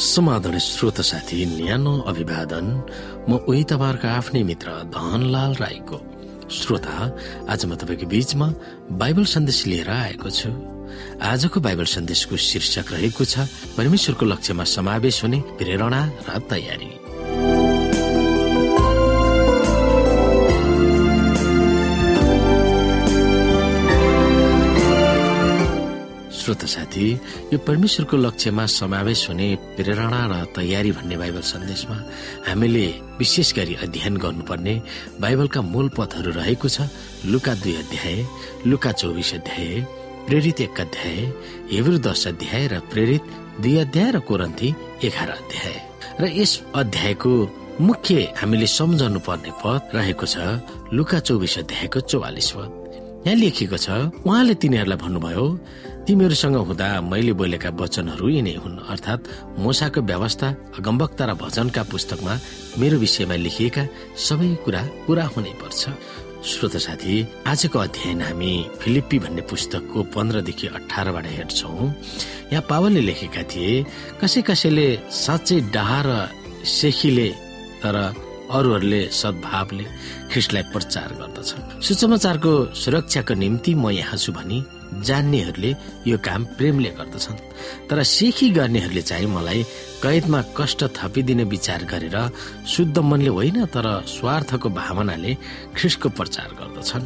समाधान श्रोत साथी न्यानो अभिवादन। म उही तपाईँहरूको आफ्नै मित्र धनलाल राईको श्रोता। आज म तपाईँको बीचमा बाइबल सन्देश लिएर आएको छु। आजको बाइबल सन्देशको शीर्षक रहेको छ परमेश्वरको लक्ष्यमा समावेश हुने प्रेरणा र तयारी। श्रोत साथी यो परमेश्वरको लक्ष्यमा समावेश हुने प्रेरणा र तयारी भन्ने बाइबल सन्देशमा हामीले विशेष गरी अध्ययन गर्नुपर्ने बाइबलका मूल पदहरू रहेको छ लुका दुई अध्याय लुका चौबिस अध्याय प्रेरित एक अध्याय हेब्रु दश अध्याय र प्रेरित दुई अध्याय र कोरन्थी एघार अध्याय। र यस अध्यायको मुख्य हामीले सम्झनु पर्ने पद रहेको छ लुका चौबिस अध्यायको चौवालिस पद। यहाँ लेखिएको छ उहाँले तिनीहरूलाई भन्नुभयो तिमीहरूसँग हुँदा मैले बोलेका वचनहरू यिनै हुन्। अर्थात् मोसाको व्यवस्था अगम्बक्ता र भजनका पुस्तकमा मेरो विषयमा लेखिएका सबै कुरा पूरा हुनै पर्छ। श्रोत साथी आजको अध्ययन हामी फिलिप्पी भन्ने पुस्तकको पन्ध्रदेखि अठारबाट हेर्छौँ। यहाँ पावलले लेखेका थिए कसै कसैले साँच्चै डाहा र सेखीले तर अरूहरूले सद्भावले ख्रिस्टलाई प्रचार गर्दछ सुसमाचारको सुरक्षाको निम्ति म यहाँ छु भनी जान्नेहरूले यो काम प्रेमले गर्दछन्। तर सेखी गर्नेहरूले चाहिँ मलाई कैदमा कष्ट थपिदिने विचार गरेर शुद्ध मनले होइन तर स्वार्थको भावनाले ख्रिस्टको प्रचार गर्दछन्।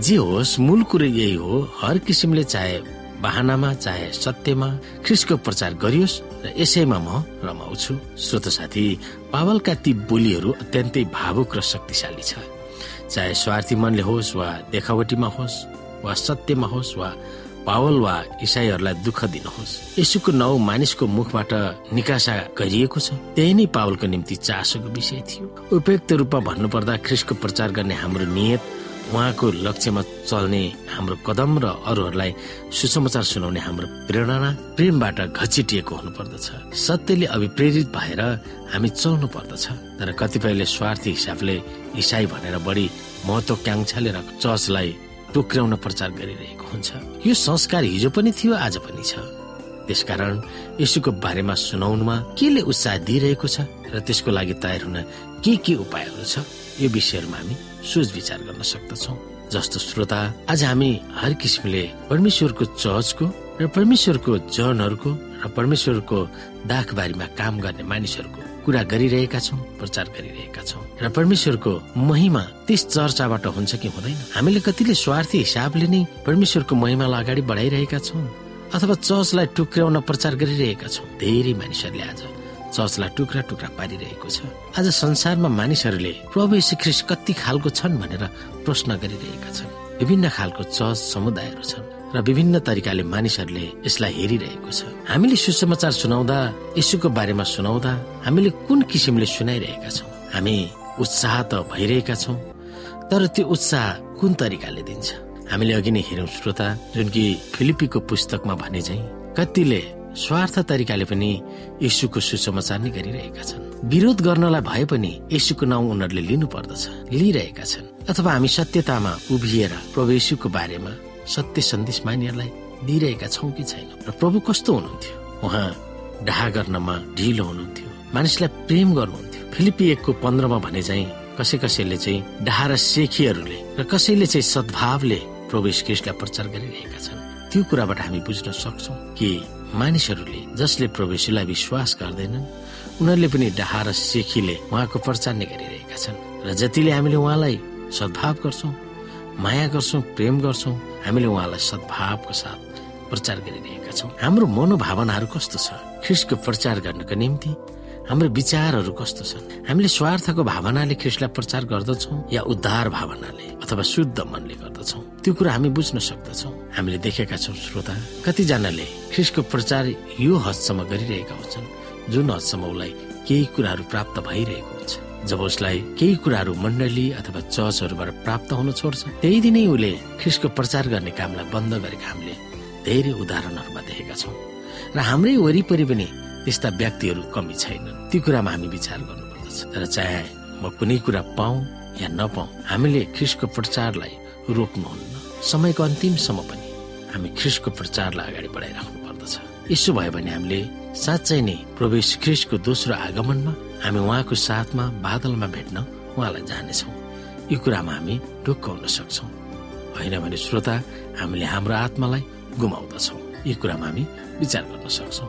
जे होस् मूल कुरो यही हो हर किसिमले चाहे बाहनामा चाहे सत्यमा ख्रिस्टको प्रचार गरियोस् र यसैमा म रमाउँछु। श्रोत साथी पावलका ती बोलीहरू अत्यन्तै भावुक र शक्तिशाली छ। चाहे स्वार्थी मनले होस् वा देखावटीमा होस् वा सत्यमा होस् वा पावल वा इसाईहरूलाई दुःख दिनुहोस्। यसुको नौ मानिसको मुखबाट निकासा गरिएको छ। त्यही नै पावलको निम्ति चासोको विषय थियो। उपयुक्त रूपमा भन्नुपर्दा ख्रिसको प्रचार गर्ने हाम्रो नियत उहाँको लक्ष्यमा चल्ने हाम्रो कदम र अरूहरूलाई सुसमाचार सुनाउने हाम्रो प्रेरणा प्रेमबाट घचिटिएको हुनुपर्दछ। सत्यले अभिप्रेरित भएर हामी चल्नु पर्दछ। तर कतिपयले स्वार्थी हिसाबले इसाई भनेर बढी महत्वकांक्षाले चर्चलाई टोक्राउन प्रचार गरिरहेको हुन्छ। यो संस्कार हिजो पनि थियो आज पनि छ। त्यसकारण यसुको बारेमा सुनाउनुमा केले उत्साह दिइरहेको छ र त्यसको लागि तयार हुन के के उपायहरू छ यो विषयहरूमा हामी सोच विचार गर्न सक्दछौ। जस्तो श्रोता आज हामी हर किसिमले परमेश्वरको चर्चको र परमेश्वरको जनहरूको र परमेश्वरको दाखबारीमा काम गर्ने मानिसहरूको कुरा गरिरहेका छौँ प्रचार गरिरहेका छौँ। र परमेश्वरको महिमा त्यस चर्चाबाट हुन्छ कि हुँदैन? हामीले कतिले स्वार्थी हिसाबले नै परमेश्वरको महिमालाई अगाडि बढाइरहेका छौँ अथवा चर्चलाई टुक्र्याउन प्रचार गरिरहेका छौँ। धेरै मानिसहरूले आज चर्चलाई टुक्रा टुक्रा पारिरहेको छ। आज संसारमा मानिसहरूले प्रभु ख्रिस कति खालको छन् भनेर प्रश्न गरिरहेका छन्। विभिन्न खालको चर्च समुदायहरू छन् र विभिन्न तरिकाले मानिसहरूले यसलाई हेरिरहेको छ। हामीले सुसमाचार सुनाउँदा यसुको बारेमा सुनाउँदा हामीले कुन किसिमले सुनाइरहेका छौँ? हामी उत्साह त भइरहेका छौँ तर त्यो उत्साह कुन तरिकाले दिन्छ? हामीले अघि नै हेरौँ श्रोता जुन कि फिलिपीको पुस्तकमा भने चाहिँ कतिले स्वार्थ तरिकाले पनि यशुको सुसमाचार नै गरिरहेका छन्। विरोध गर्नलाई भए पनि यशुको नाउँ उनीहरूले लिनु पर्दछ लिइरहेका छन्। अथवा हामी सत्यतामा उभिएर प्रभु यशुको बारेमा सत्य सन्देश मानिहरूलाई दिइरहेका छौँ कि छैन? र प्रभु कस्तो हुनुहुन्थ्यो? उहाँ डाहा गर्नमा ढिलो हुनुहुन्थ्यो। मानिसलाई प्रेम गर्नुहुन्थ्यो। फिलिपी एकको पन्ध्रमा भने चाहिँ कसै कसैले चाहिँ डाहा र सेखीहरूले र कसैले चाहिँ सद्भावले प्रभु क्रिस्टलाई प्रचार गरिरहेका छन्। त्यो कुराबाट हामी बुझ्न सक्छौ कि मानिसहरूले जसले प्रवेशीलाई विश्वास गर्दैनन् उनीहरूले पनि डाहा र सेखीले उहाँको प्रचार नै गरिरहेका छन्। र जतिले हामीले उहाँलाई सद्भाव गर्छौँ माया गर्छौँ प्रेम गर्छौँ हामीले उहाँलाई सद्भावको साथ प्रचार गरिरहेका छौँ। हाम्रो मनोभावनाहरू कस्तो छ? ख्रिसको प्रचार गर्नको निम्ति हाम्रो विचारहरू कस्तो छन्? हामीले स्वार्थको भावनाले ख्रिस्टलाई प्रचार गर्दछौँ या उद्धार भावनाले अथवा शुद्ध मनले गर्दछौँ? त्यो कुरा हामी बुझ्न सक्दछौँ। हामीले देखेका छौँ श्रोता कतिजनाले ख्रिस्टको प्रचार यो हदसम्म गरिरहेका हुन्छन् जुन हदसम्म उसलाई केही कुराहरू प्राप्त भइरहेको हुन्छ। जब उसलाई केही कुराहरू मण्डली अथवा चर्चहरूबाट प्राप्त हुन छोड्छ त्यही दिनै उसले ख्रिस्टको प्रचार गर्ने कामलाई बन्द गरेका हामीले धेरै उदाहरणहरूमा देखेका छौँ। र हाम्रै वरिपरि पनि त्यस्ता व्यक्तिहरू कमी छैनन्। ती कुरामा हामी विचार गर्नुपर्दछ। तर चाहे म कुनै कुरा पाऊ या नपाऊ हामीले ख्रिसको प्रचारलाई रोक्नुहुन्न। समयको अन्तिमसम्म पनि हामी ख्रिसको प्रचारलाई अगाडि बढाइराख्नु पर्दछ। यसो भयो भने हामीले साँच्चै नै प्रवेश ख्रिस्टको दोस्रो आगमनमा हामी उहाँको साथमा बादलमा भेट्न उहाँलाई जानेछौँ। यो कुरामा हामी ढुक्क हुन सक्छौँ। होइन भने श्रोता हामीले हाम्रो आत्मालाई गुमाउँदछौँ। यो कुरामा हामी विचार गर्न सक्छौँ।